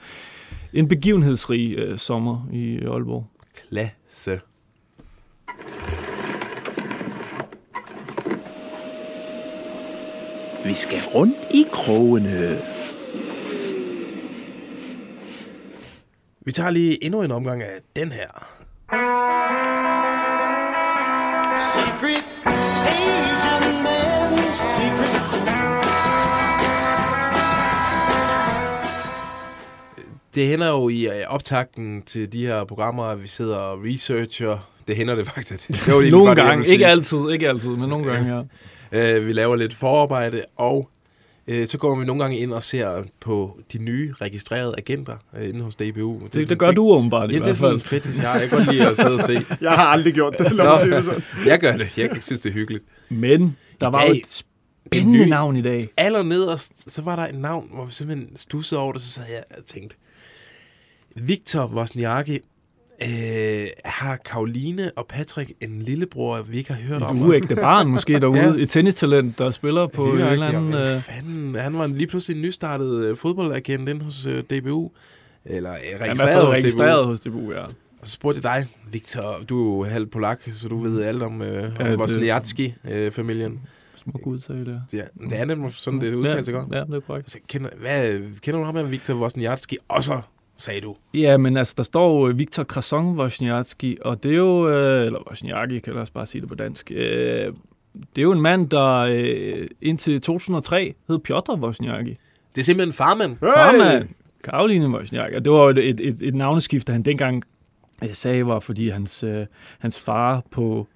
C: en begivenhedsrig uh, sommer i Aalborg.
B: Klasse.
H: Vi skal rundt i krogene.
B: Vi tager lige endnu en omgang af den her.
L: Secret agent man, secret.
B: Det hænder jo i øh, optakten til de her programmer, at vi sidder og researcher. Det hænder det faktisk. Det
C: nogle gange. Ikke altid, ikke altid, men nogle gange, ja.
B: Øh, vi laver lidt forarbejde, og øh, så går vi nogle gange ind og ser på de nye registrerede agenter øh, inde hos DBU.
C: Det, det, det gør du åbenbart i
B: Ja, det er
C: hvert
B: sådan
C: fald.
B: fetish, jeg. Jeg kan godt lide at sidde og se.
D: Jeg har aldrig gjort det, lad mig sige det sådan.
B: jeg gør det. Jeg synes, det er hyggeligt.
C: Men der var jo et spændende navn i dag.
B: Allernederst, så var der et navn, hvor vi simpelthen stussede over det, så sad jeg og tænkte, Victor Wozniacki, øh, har Karoline og Patrick en lillebror, vi ikke har hørt om?
C: Et uægte barn måske derude.
B: Ja.
C: Et tennistalent, der spiller på en
B: Lige
C: eller anden... Øh,
B: fanden, han var lige pludselig en nystartet øh, fodboldagent inde hos øh, DBU. Eller øh,
C: er
B: registreret,
C: fald
B: hos
C: registreret
B: DBU.
C: hos DBU, ja.
B: Og så spurgte jeg dig, Victor, du er jo halv polak, så du ved alt om, øh,
C: Ja,
B: om Wozniacki-familien.
C: Smuk udtale, ja.
B: Ja, det er nemlig sådan, det udtales
C: ja,
B: godt.
C: ja, det er korrekt.
B: Så kender, hvad, kender du ham med Victor Wozniacki? Og så sagde du.
C: Ja, men altså, der står jo Viktor Krason Wozniacki, og det er jo, øh, eller Wozniacki, kan jeg også bare sige det på dansk, øh, det er jo en mand, der øh, indtil 2003 hed Piotr Wozniacki.
B: Det er simpelthen farmand.
C: Farmand, Karoline Wozniacki. Og det var jo et, et, et, navneskift, han dengang øh, sagde, var fordi hans, øh, hans far på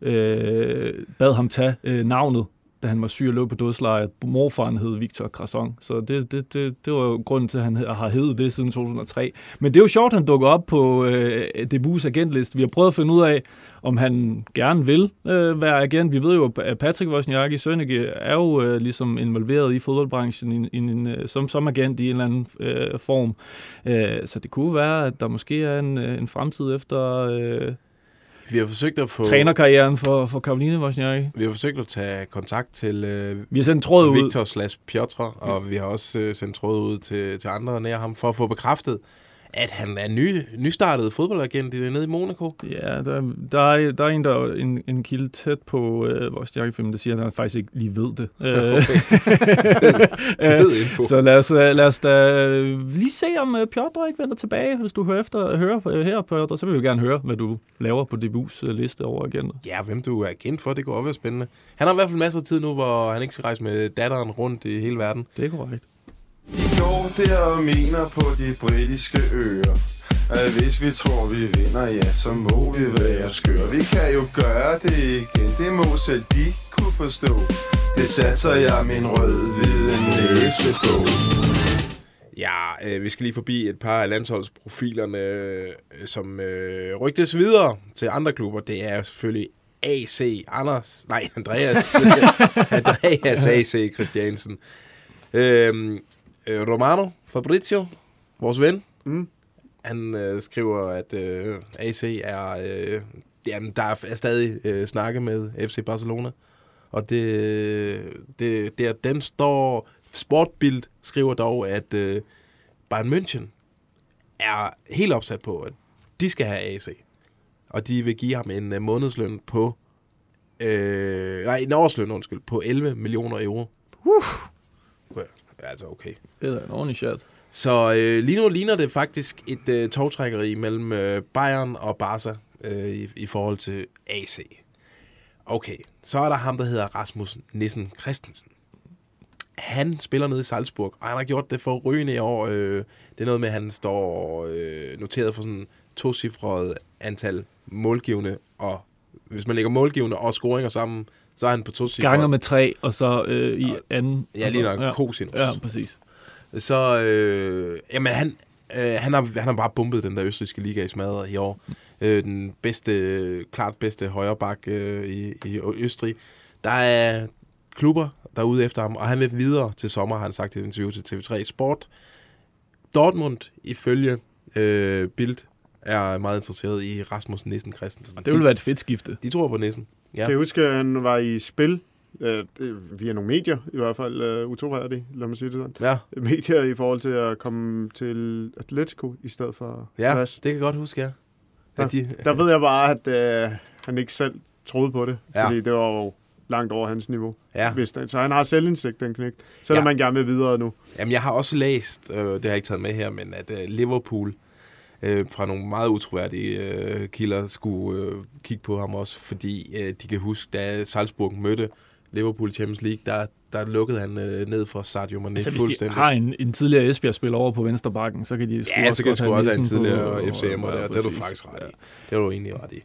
C: øh, bad ham tage øh, navnet, da han var syg og lå på dødsleje. Morfaren hed Victor Crasson. så det, det, det, det var jo grunden til, at han har heddet det siden 2003. Men det er jo sjovt, at han dukker op på øh, DBU's agentliste. Vi har prøvet at finde ud af, om han gerne vil øh, være agent. Vi ved jo, at Patrick Wozniacki Sønneke er jo øh, ligesom involveret i fodboldbranchen i, i en, øh, som, som agent i en eller anden øh, form. Øh, så det kunne være, at der måske er en, øh, en fremtid efter øh,
B: vi har forsøgt at få...
C: trænerkarrieren for, for Karoline Wozniacki.
B: Vi har forsøgt at tage kontakt til øh,
C: Vi har sendt en tråd ud.
B: Victor slash Piotr, og vi har også øh, sendt tråd ud til, til andre nær ham, for at få bekræftet, at han er ny, nystartet fodboldagent i- nede i Monaco.
C: Ja, der, der, er, der er en, der en, en kilde tæt på øh, vores jakkefilm, der siger, at han faktisk ikke lige ved det. Øh, så lad os, øh, lad os da øh, lige se, om Piotr ikke vender tilbage. Hvis du hører, efter, hører her, Piotr, så vil vi gerne høre, hvad du laver på DBU's liste over agenter.
B: Ja, hvem du er agent for, det kunne også være spændende. Han har i hvert fald masser af tid nu, hvor han ikke skal rejse med datteren rundt i hele verden.
C: Det er korrekt.
M: I går der og mener på de britiske øer at hvis vi tror vi vinder, ja, så må vi være skøre Vi kan jo gøre det igen, det må selv de kunne forstå Det satser jeg min rød-hvide næse på
B: Ja, øh, vi skal lige forbi et par af landsholdsprofilerne, øh, som øh, rygtes videre til andre klubber. Det er selvfølgelig AC Anders, nej, Andreas, Andreas AC Christiansen. Øhm, øh, Romano Fabrizio, vores ven,
D: mm.
B: han øh, skriver, at øh, AC er, øh, jamen, der er stadig øh, snakke med FC Barcelona. Og det, det, det, den står, Sportbild skriver dog, at øh, Bayern München er helt opsat på, at de skal have AC. Og de vil give ham en uh, månedsløn på, øh, nej, en årsløn, undskyld, på 11 millioner euro. Uh. Altså, okay.
C: Det er da en ordentlig chat.
B: Så øh, lige nu ligner det faktisk et øh, togtrækkeri mellem øh, Bayern og Barca øh, i, i forhold til AC. Okay, så er der ham, der hedder Rasmus Nissen Christensen. han spiller nede i Salzburg, og han har gjort det for rygende i år. Øh, det er noget med, at han står øh, noteret for sådan to antal målgivende, og hvis man lægger målgivende og scoringer sammen, så er han på to cifret.
C: Ganger med tre, og så øh, i anden.
B: Ja,
C: og
B: lige
C: så-
B: nok. Cosinus.
C: Ja, præcis.
B: Så, øh, jamen han, øh, han, har, han har bare bumpet den der østrigske liga i smadret i år. Øh, den bedste, klart bedste højre bak øh, i, i Østrig. Der er klubber, der er ude efter ham, og han vil videre til sommer, har han sagt i et interview til TV3 Sport. Dortmund, ifølge øh, Bild, er meget interesseret i Rasmus Nissen Christensen.
C: Det ville være et fedt skifte.
B: De tror på Nissen.
D: Ja. Kan jeg huske, at han var i spil, øh, via nogle medier i hvert fald, øh, utroværdigt, lad mig sige det sådan.
B: Ja.
D: Medier i forhold til at komme til Atletico i stedet for
B: Ja,
D: Las.
B: det kan jeg godt huske, ja.
D: Der,
B: At de-
D: der ved jeg bare, at øh, han ikke selv troede på det,
B: Ja.
D: fordi det var jo langt over hans niveau.
B: Ja.
D: Hvis den, så han har selvindsigt, den knægt. Selvom
B: Ja.
D: ja. man gerne vil videre nu.
B: Jamen, jeg har også læst, øh, det har jeg ikke taget med her, men at øh, Liverpool øh, fra nogle meget utroværdige øh, kilder skulle øh, kigge på ham også, fordi øh, de kan huske, da Salzburg mødte Liverpool Champions League, der, der lukkede han øh, ned for Sadio Mane
C: Altså, hvis de
B: fuldstændig.
C: har en, en tidligere Esbjerg-spiller over på venstre bakken, så kan de sgu
B: Ja,
C: også
B: så kan også have en tidligere FCM'er der.
C: Ja,
B: Det er du faktisk ret i. Det er du egentlig ret i.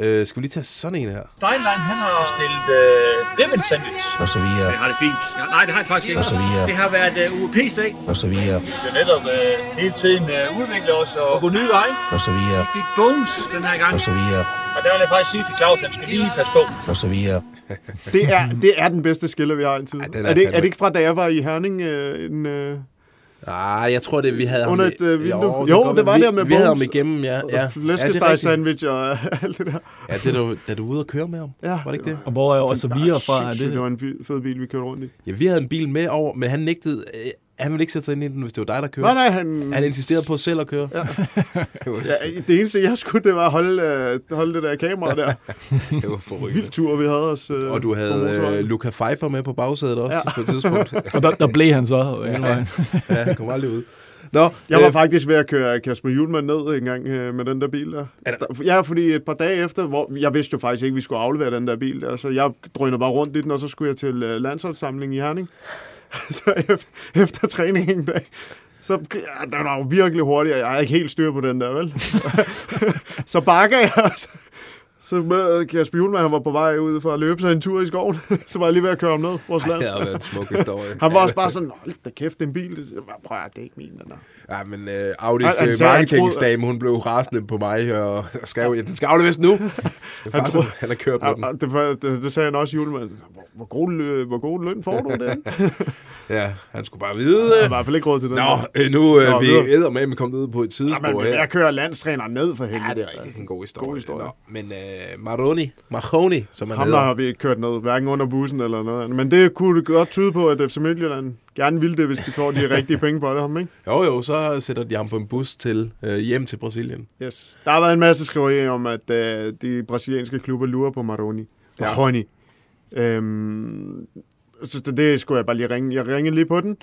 B: Øh, skal vi lige tage sådan en her?
N: Steinlein, han har stillet øh, ribbon sandwich.
H: Og så videre.
N: Det har det fint. Ja, nej, det har jeg faktisk ikke.
H: Og så videre.
N: Det har været øh, UEP-dag.
H: Og så videre.
N: Vi skal netop øh, hele tiden øh, udvikle os og gå nye veje.
H: Og så videre.
N: Vi fik bones den her gang.
H: Og så videre.
N: Og der vil jeg faktisk sige til Claus, at han skal lige passe på.
H: Og så videre.
D: Det er, det er den bedste skiller, vi har indtil. Ja,
B: den er
D: er, det, er det ikke fra, da jeg var i Herning? Øh, en, øh,
B: Ah, jeg tror det, vi havde
D: Under
B: ham...
D: et, øh, vindue? Jo,
B: godt
D: det var
B: vi,
D: der med
B: Vi havde ham
D: Bones
B: igennem, ja. ja.
D: flæskesteg sandwich og alt det der.
B: Ja, det er du, da du ude og køre med ham.
D: Ja.
B: Var det ikke det?
C: Og hvor er også videre fra? Er det,
D: det var en fed- fed bil, vi kørte rundt i.
B: Ja, vi havde en bil med over, men han nægtede... Han ville ikke sætte sig ind i den, hvis det var dig, der kørte.
D: Nej, nej, han...
B: Han insisterede på selv at køre.
D: Ja.
B: det, var,
D: Ja, det eneste, jeg skulle, det var at holde, øh, holde det der kamera der.
B: det var forrygende.
D: Vild tur, vi havde os. Øh,
B: Og du havde øh, Luca Pfeiffer med på bagsædet også
D: Ja.
B: ja. på et tidspunkt.
C: og der, der blev han så
B: ja,
C: vejen.
B: ja, han kom aldrig ud. Nå,
D: Jeg var
B: øh,
D: faktisk ved at køre Kasper Julemand ned en gang øh, med den der bil der. der. Ja, fordi et par dage efter, hvor jeg vidste jo faktisk ikke, at vi skulle aflevere den der bil der, så jeg drønede bare rundt i den, og så skulle jeg til øh, landsholdssamling i Herning. så efter, efter træningen en dag, så ja, den var jo virkelig hurtig, og jeg er ikke helt styr på den der, vel? så bakker jeg, og så, så med Kasper Julemand, han var på vej ud for at løbe sig en tur i skoven, så var jeg lige ved at køre ham ned, vores
B: Ej, det
D: lands.
B: har været en smuk historie.
D: Han var også bare sådan, hold da kæft, det er en bil. Det- Prøv at, det er ikke min, den der.
B: Ja, men øh, Audis
D: Han- han
B: øh,
D: han
B: marketingsdame, hun blev rasende på mig, og og skrev, at den skal afleveres nu. Det faktisk,
D: troede-
B: han har kørt med den.
D: Ja, det, var- det, det sagde han også julemand. Hvor, hvor, god, hvor god løn får du den?
B: Ja, han skulle bare vide.
D: Jeg har i hvert fald ikke råd til den.
B: Nå, øh, nu øh,
D: Nå,
B: vi æder med, vi kommet ud på et
D: Ja,
B: sidespor
D: men,
B: her.
D: jeg kører landstræner ned for helvede.
B: Ja, det er rigtigt. En god historie.
D: God historie.
B: Nå, men øh, Maroni, Mahoney, som han
D: Ham
B: hedder.
D: der har vi ikke kørt ned, hverken under bussen eller noget andet. Men det kunne det godt tyde på, at FC Midtjylland gerne ville det, hvis de får de rigtige penge på det, ham, ikke?
B: Jo, jo, så sætter de ham på en bus til øh, hjem til Brasilien.
D: Yes. Der har været en masse skriverier om, at øh, de brasilianske klubber lurer på Maroni.
B: Ja.
D: Maroni. Øhm, så det, det skulle jeg bare lige ringe. Jeg ringede lige på den,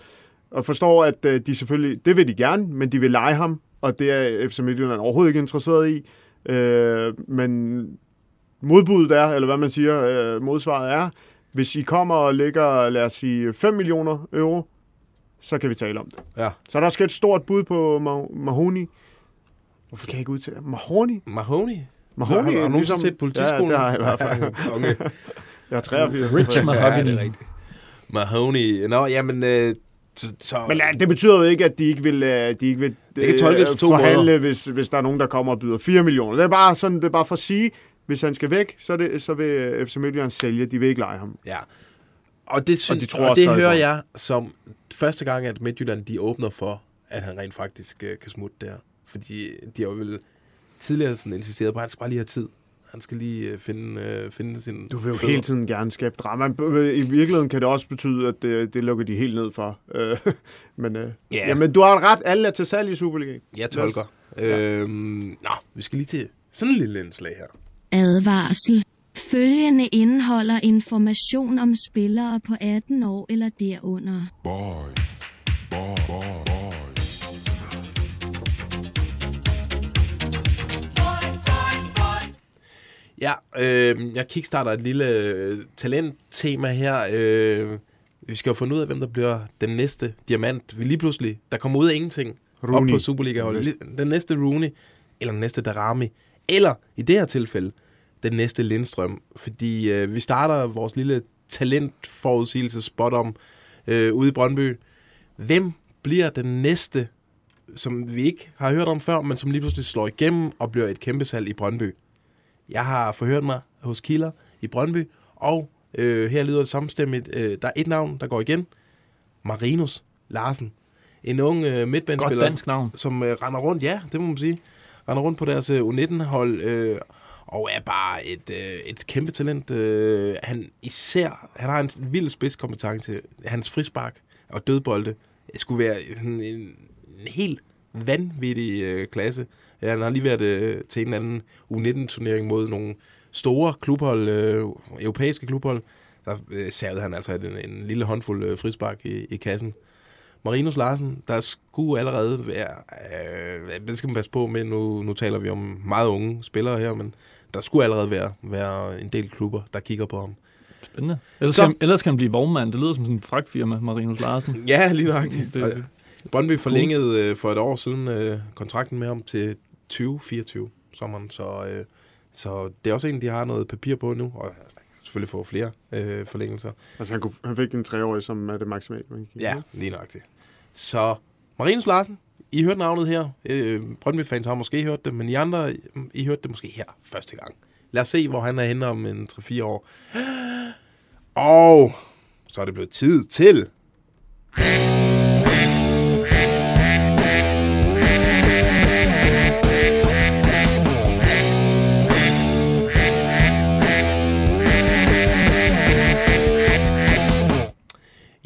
D: og forstår, at øh, de selvfølgelig, det vil de gerne, men de vil lege ham, og det er FC Midtjylland overhovedet ikke interesseret i. Øh, men modbuddet er, eller hvad man siger, øh, modsvaret er, hvis I kommer og lægger, lad os sige, 5 millioner euro, så kan vi tale om det.
B: Ja.
D: Så der skal et stort bud på Ma- Mahoni. Hvorfor kan jeg ikke udtale Mahoni?
B: Mahoney?
D: Mahoney,
B: Har, har du
D: ligesom-
B: set politiskolen?
D: Ja, det har jeg i hvert fald.
B: Konge.
D: Jeg er 83.
C: Rich Mahogany.
B: Ja, det er rigtigt. Mahoney. Nå, jamen... Øh, så, så,
D: Men ja, det betyder jo ikke, at de ikke vil, øh, de ikke vil
B: Det kan tolkes på to
D: forhandle,
B: måder.
D: hvis, hvis der er nogen, der kommer og byder 4 millioner. Det er bare, sådan, det er bare for at sige, hvis han skal væk, så, det, så vil øh, FC Midtjylland sælge. De vil ikke lege ham.
B: Ja. Og det, synes,
D: de
B: og
D: tror
B: og
D: også
B: det hører jeg som første gang, at Midtjylland de åbner for, at han rent faktisk øh, kan smutte der. Fordi de har jo vel tidligere sådan insisteret på, at han skal bare lige have tid. Han skal lige øh, finde, øh, finde sin
D: Du vil jo
B: fødder.
D: hele tiden gerne skabe drama. I virkeligheden kan det også betyde, at det, det lukker de helt ned for. Øh, men, øh,
B: Ja.
D: jamen, du har ret. Alle er til salg i Superligaen.
B: Jeg tolker. Øhm, nå, vi skal lige til sådan en lille indslag her.
O: Advarsel. Følgende indeholder information om spillere på 18 år eller derunder.
I: Boys. Boy, boy, boys.
B: Ja, øh, jeg kickstarter et lille øh, talenttema her. Øh, vi skal jo finde ud af, hvem der bliver den næste diamant. Vi lige pludselig, der kommer ud af ingenting op
D: Rooney.
B: på Superliga-holdet. Den næste Rooney, eller den næste Darami, eller i det her tilfælde, den næste Lindstrøm. Fordi øh, vi starter vores lille talentforudsigelse spot om øh, ude i Brøndby. Hvem bliver den næste, som vi ikke har hørt om før, men som lige pludselig slår igennem og bliver et kæmpe salg i Brøndby? Jeg har forhørt mig hos Kilder i Brøndby, og øh, her lyder det samstemmigt. Øh, der er et navn, der går igen. Marinus Larsen. En ung øh, midtbanespiller,
C: dansk navn.
B: som øh, render rundt, ja, det må man sige, render rundt på deres øh, U19-hold, øh, og er bare et, øh, et kæmpe talent. Øh, han især, han har en vild spidskompetence. Hans frispark og dødbolde skulle være sådan en, en helt vanvittig øh, klasse. Ja, han har lige været øh, til en anden U19-turnering mod nogle store klubhold, øh, europæiske klubhold. Der øh, savede han altså en, en lille håndfuld øh, frispark i, i kassen. Marinus Larsen, der skulle allerede være, øh, det skal man passe på med, nu, nu taler vi om meget unge spillere her, men der skulle allerede være, være en del klubber, der kigger på ham.
C: Spændende. Ellers,
B: Så-
C: kan, ellers kan han blive vognmand. Det lyder som sådan en fragtfirma, Marinus Larsen.
B: Ja, lige nøjagtigt.
C: Det-
B: Det, Brøndby forlængede øh, for et år siden øh, kontrakten med ham til 2024 sommeren, så, øh, så det er også en, de har noget papir på nu, og selvfølgelig få flere øh, forlængelser.
D: Altså, han, kunne, han fik en treårig, som er det maksimale. man kan
B: Ja, lige nøjagtigt. Så Marinus Larsen, I hørte navnet her. Øh, Brøndby-fans har måske hørt det, men I andre, I hørte det måske her første gang. Lad os se, hvor han er henne om en 3-4 år. Og så er det blevet tid til...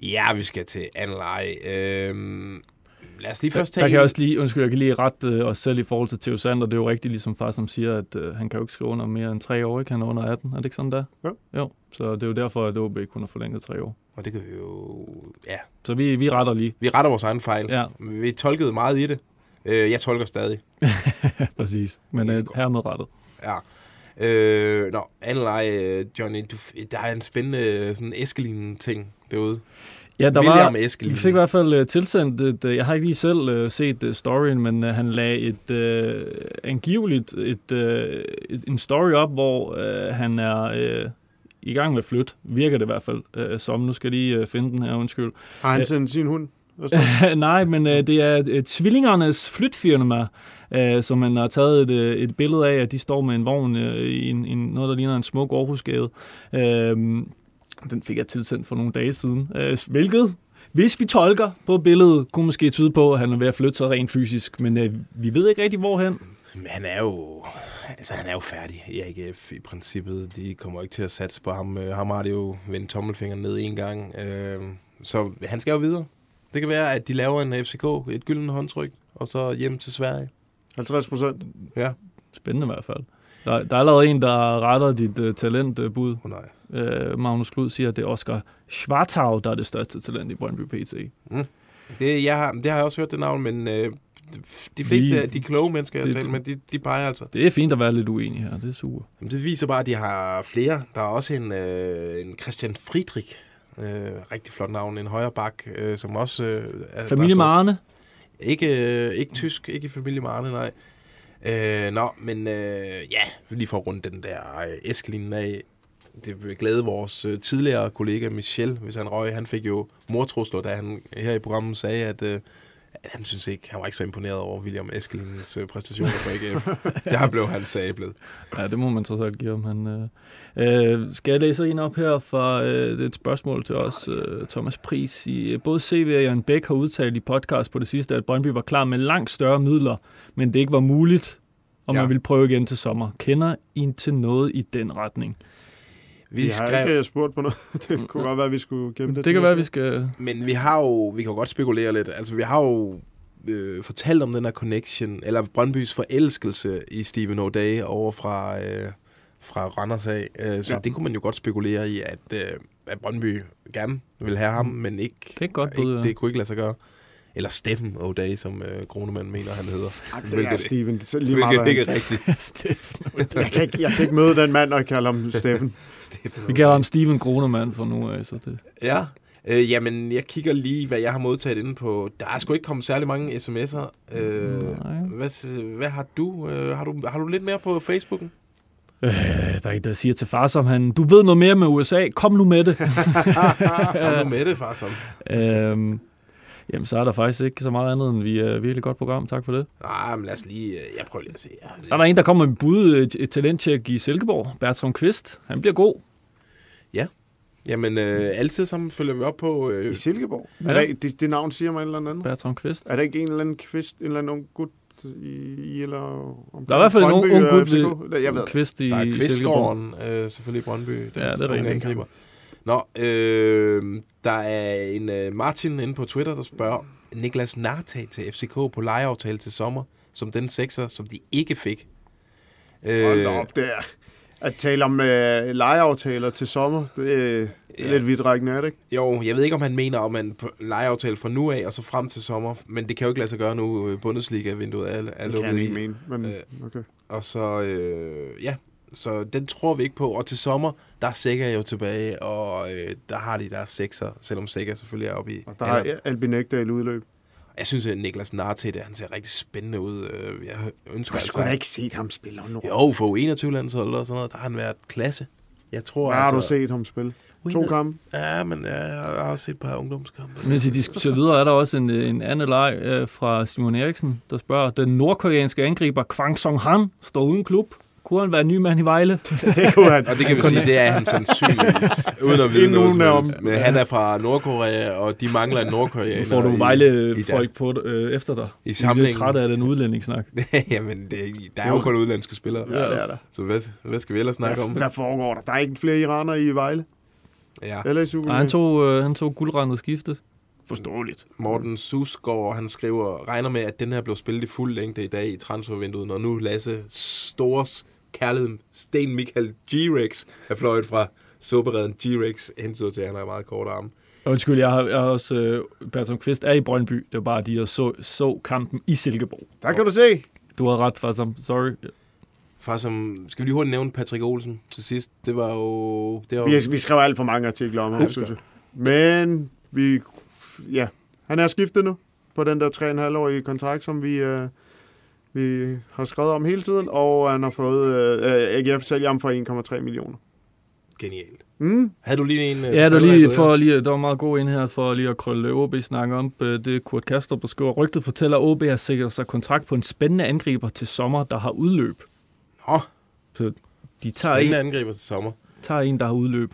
B: Ja, vi skal til anden leje. Øhm, lad os lige
C: Der,
B: først tage
C: der kan jeg også lige, undskyld, jeg kan lige rette øh, os selv i forhold til Theo Sander. Det er jo rigtigt, ligesom far, som siger, at øh, han kan jo ikke skrive under mere end tre år, ikke? Han er under 18. Er det ikke sådan der?
D: Jo.
C: Jo, så det er jo derfor, at OB kun har forlænget tre år.
B: Og det kan vi jo... Ja,
C: Så vi, vi retter lige.
B: vi retter vores egen fejl.
C: Ja.
B: Vi tolkede meget i det. Øh, jeg tolker stadig.
C: Præcis. Men øh, hermed rettet.
B: Ja. Øh, nå, anden leje, øh, Johnny, du, der er en spændende øh, sådan Eskelin-ting derude.
C: Ja, der
B: William
C: var,
B: Eskelin.
C: vi fik i hvert fald uh, tilsendt, et, uh, jeg har ikke lige selv uh, set uh, storyen, men uh, han lagde et uh, angiveligt et, uh, et, en story op, hvor uh, han er uh, i gang med at flytte, virker det i hvert fald uh, som. Nu skal jeg lige uh, finde den her, undskyld.
D: Har han sendt sin hund?
C: Nej, men øh, det er øh, tvillingernes flytfirma, øh, som man har taget et, øh, et billede af, at de står med en vogn øh, i en, en, noget, der ligner en smuk Aarhusgade. Øh, den fik jeg tilsendt for nogle dage siden. Øh, hvilket, hvis vi tolker på billedet, kunne måske tyde på, at han er ved at flytte sig rent fysisk. Men øh, vi ved ikke rigtig, hvorhen.
B: Men han er jo... Altså, han er jo færdig i AGF i princippet. De kommer ikke til at satse på ham. Øh, ham har det jo vendt tommelfingeren ned en gang. Øh, Så han skal jo videre. Det kan være, at de laver en FCK, et gyldent håndtryk, og så hjem til Sverige.
D: 50 procent.
B: Ja.
C: Spændende i hvert fald. Der, der er allerede en, der retter dit uh, talentbud.
B: Oh, nej.
C: Uh, Magnus Klud siger, at det er Oscar Schwartau, der er det største talent i Brøndby PT.
B: Mm. Det, jeg har, det har jeg også hørt det navn, men øh, de fleste af de kloge mennesker, jeg
C: det-
B: taler med, de, de peger altså.
C: Det er fint at være lidt uenig her, det er super.
B: Jamen, det viser bare, at de har flere. Der er også en, øh, en Christian Friedrich, øh, rigtig flot navn, en højre bak, øh, som også øh, er
C: Familie
B: der
C: med
B: står-
C: Arne?
B: Ikke, øh, ikke tysk, ikke i familie med Arne, nej. Øh, nå, men øh, ja, lige for at runde den der øh, Eskelinen af. Det vil glæde vores øh, tidligere kollega Michel, hvis han røg. Han fik jo mortrusler, da han her i programmet sagde, at, øh, at han synes ikke, han var ikke så imponeret over William Eskelinens øh, præstationer på AGF. der blev han sablet.
C: Ja, det må man trods alt give ham. Han, øh, øh, skal jeg læse en op her fra øh, det er et spørgsmål til os, øh, Thomas Pris. I, både CV og Jan Bæk har udtalt i podcast på det sidste, at Brøndby var klar med langt større midler, men det ikke var muligt, og
B: Ja.
C: man ville prøve igen til sommer. Kender I til noget i den retning?
B: Vi
D: Vi har
B: skrev-
D: ikke spurgt på noget. Det kunne godt være, at vi skulle gemme det.
C: Det
D: til
C: kan være, vi skal...
B: Men vi har jo, vi kan jo godt spekulere lidt. Altså, vi har jo øh, fortalt om den her connection, eller Brøndbys forelskelse i Steven O'Day over fra, øh, fra Randers af. Øh, så
D: Ja.
B: det kunne man jo godt spekulere i, at, øh, at Brøndby gerne vil have ham, men ikke,
C: Det er godt
B: ikke
C: bud, ja.
B: det kunne ikke lade sig gøre. Eller Steffen O'Day, som øh, Kronemann mener, han hedder.
D: Ej, det er Steven. Det er lige meget,
B: hvilket
D: hvad
B: ikke er rigtigt.
C: Steffen
D: Jeg kan, ikke, jeg kan ikke møde den mand og kalde ham Steffen.
B: Steffen
C: Vi kalder ham Steven Kronemann fra nu af, så det...
B: Ja, Øh, jamen, jeg kigger lige, hvad jeg har modtaget inde på. Der er sgu ikke kommet særlig mange sms'er. Øh, hvad, s- hvad har du? Øh, har du? Har du lidt mere på Facebooken?
C: Øh, der er en, der siger til far, som han, du ved noget mere med USA, kom nu med det.
B: Kom nu med det, far som.
C: øhm, jamen, så er der faktisk ikke så meget andet, end vi er virkelig godt program. Tak for det.
B: Nej, men lad os lige... øh, Jeg prøver lige at se.
C: Så er der en, der kommer med en bud, et, et talenttjek i Silkeborg. Bertram Kvist. Han bliver god.
B: Ja. Jamen, øh, altid sammen følger vi op på... Øh,
D: I Silkeborg?
C: Ja.
D: Er der, det, det navn siger mig en eller anden.
C: Bertram Kvist.
D: Er der ikke en eller anden kvist, en eller anden ung gut i, i eller omkring
C: Der er i hvert fald en ung,
D: Brøndby
C: ung
D: og
C: gut ved. Kvist i
B: der er
C: Silkeborg.
B: Kvistgården, øh, selvfølgelig i Brøndby. Den
C: Ja, det er
B: unge
C: rigtigt.
B: Nå, øh, der er en øh, Martin inde på Twitter, der spørger Niklas Nartag til FCK på lejeaftale til sommer, som den sekser, som de ikke fik.
D: Hold da op, det er... At tale om øh, lejeaftaler til sommer, det, øh, det er
B: Ja.
D: lidt vidtrækkende, er det ikke?
B: Jo, jeg ved ikke, om han mener, om man lejeaftale fra nu af og så frem til sommer, men det kan jo ikke lade sig gøre nu. øh, Bundesliga-vinduet er, er
D: Det kan
B: lukket
D: han
B: i.
D: ikke mene, men
B: Øh,
D: okay.
B: Og så, øh, ja, så den tror vi ikke på. Og til sommer, der er Sækker jo tilbage, og øh, der har de deres sekser, selvom Sækker selvfølgelig er oppe i.
D: Der har Albin Ekdal udløb.
B: Jeg synes, at Niklas Narte, det, han ser rigtig spændende ud. Øh, Jeg ønsker
D: Du har sgu da
B: altså...
D: ikke set ham spille nu.
B: Jo, for U21-landsholdet og sådan noget, der har han været klasse. Jeg tror
D: Hvad har
B: altså...
D: du set ham spille? To kampe?
B: Ja, men ja, jeg har også set et par ungdomskampe.
C: Mens I diskuterer videre, er der også en, en anden leg øh, fra Simon Eriksen, der spørger, den nordkoreanske angriber Kwang Song Han står uden klub. Kunne han være ny mand i Vejle?
D: det kunne han.
B: Og det kan vi sige, det er han sandsynligvis, uden at vide
D: Ingen
B: noget
D: dem.
B: Men han er fra Nordkorea, og de mangler en nordkoreaner.
C: Nu får du
B: i-
C: Vejle
B: i
C: folk på, øh, efter dig.
B: I
C: er
B: samlingen.
C: lidt trætte af den udlændingssnak.
B: Jamen, det, der er jo kun udlandske spillere.
D: Ja, det er der.
B: Så hvad, hvad skal vi ellers snakke om?
D: Hvad foregår der? Der er ikke flere iranere i Vejle?
B: Ja.
D: Eller i
C: Nej, han tog, øh, han tog guldrendet skiftet. Forståeligt.
B: Morten Susgaard, han skriver, regner med, at den her blev spillet i fuld længde i dag i transfervinduet, når nu Lasse Stores kærlighed Sten Michael G-Rex er fløjet fra suppereden G-Rex, hentyder til, at han har meget kort arme.
C: Undskyld, jeg har, jeg har også... Øh, Bertram Kvist er i Brøndby. Det var bare, de der så, så kampen i Silkeborg.
D: Der kan du se.
C: Du har ret, Farsam. Sorry.
B: Far, som, skal vi lige hurtigt nævne Patrick Olsen til sidst? Det var jo... Det var,
D: Vi, vi skrev alt for mange artikler om ham,
B: det
D: synes jeg. Men vi... Ja, han er skiftet nu på den der 3,5-årige kontrakt, som vi, øh, vi har skrevet om hele tiden, og han har fået... Øh, AGF sælger ham for 1,3 millioner.
B: Genialt.
D: Mm.
B: Havde du lige en... øh,
C: Ja, der, lige for lige, der var meget god en her for lige at krølle OB snakke om. øh, Det er Kurt Kastrup, der skriver, rygtet fortæller, at OB har sikret sig kontrakt på en spændende angriber til sommer, der har udløb.
B: Nå.
C: Så de tager
B: Spændende
C: en,
B: angriber til sommer.
C: tager en, der har udløb,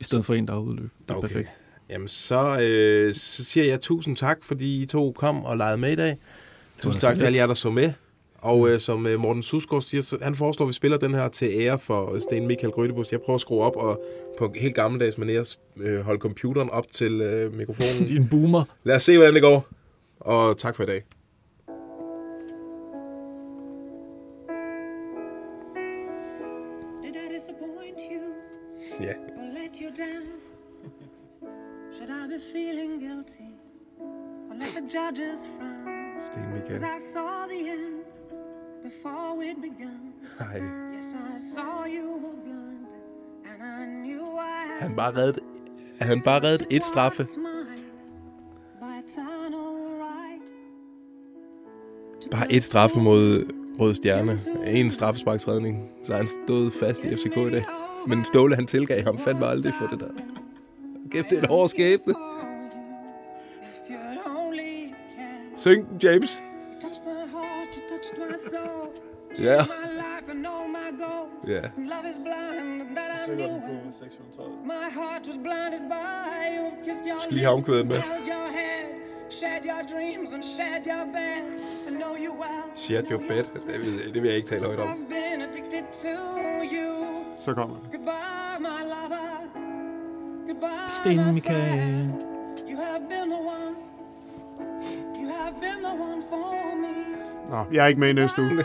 C: i stedet for en, der har udløb. Det er
B: Okay.
C: perfekt.
B: Jamen, så, øh, så siger jeg tusind tak, fordi I to kom og legede med i dag. Tusind tak til alle jer, der så med. Og øh, som øh, Morten Susgaard siger, så, han foreslår, at vi spiller den her til ære for øh, Sten Michael Grødebus. Jeg prøver at skrue op og på helt gammeldags manér øh, holde computeren op til øh, mikrofonen.
C: Din boomer.
B: Lad os se, hvordan det går. Og tak for i dag. Ja.
P: down? Should I be feeling guilty or let the judges frown?
B: Sten Michael.
P: Cause I saw the end before we'd begun.
B: Hej.
P: Yes, I saw you were blind and I knew I had
B: Han bare reddet, han bare reddet et straffe. Bare et straffe mod Røde Stjerne. En straffesparksredning. Så han stået fast i FCK i dag. Men Ståle, han tilgav ham fandme aldrig for det der. Kæft, det er et hårdt skæbne. Syng James. Ja.
P: My life and all my goals.
B: Ja.
P: Love is blind, and that I knew. My heart was blinded by you've kissed your
B: Skal lige have omkvædet med.
P: held your head, shared your dreams and shared your bed. I know you well.
B: Shared your bed. Det vil, det vil jeg ikke tale højt om.
D: Så kommer det.
P: Goodbye, my lover. Goodbye,
C: Sten
P: my
C: Michael.
P: You have been the one. You have been the one for me.
D: Nå, jeg er ikke med i næste uge.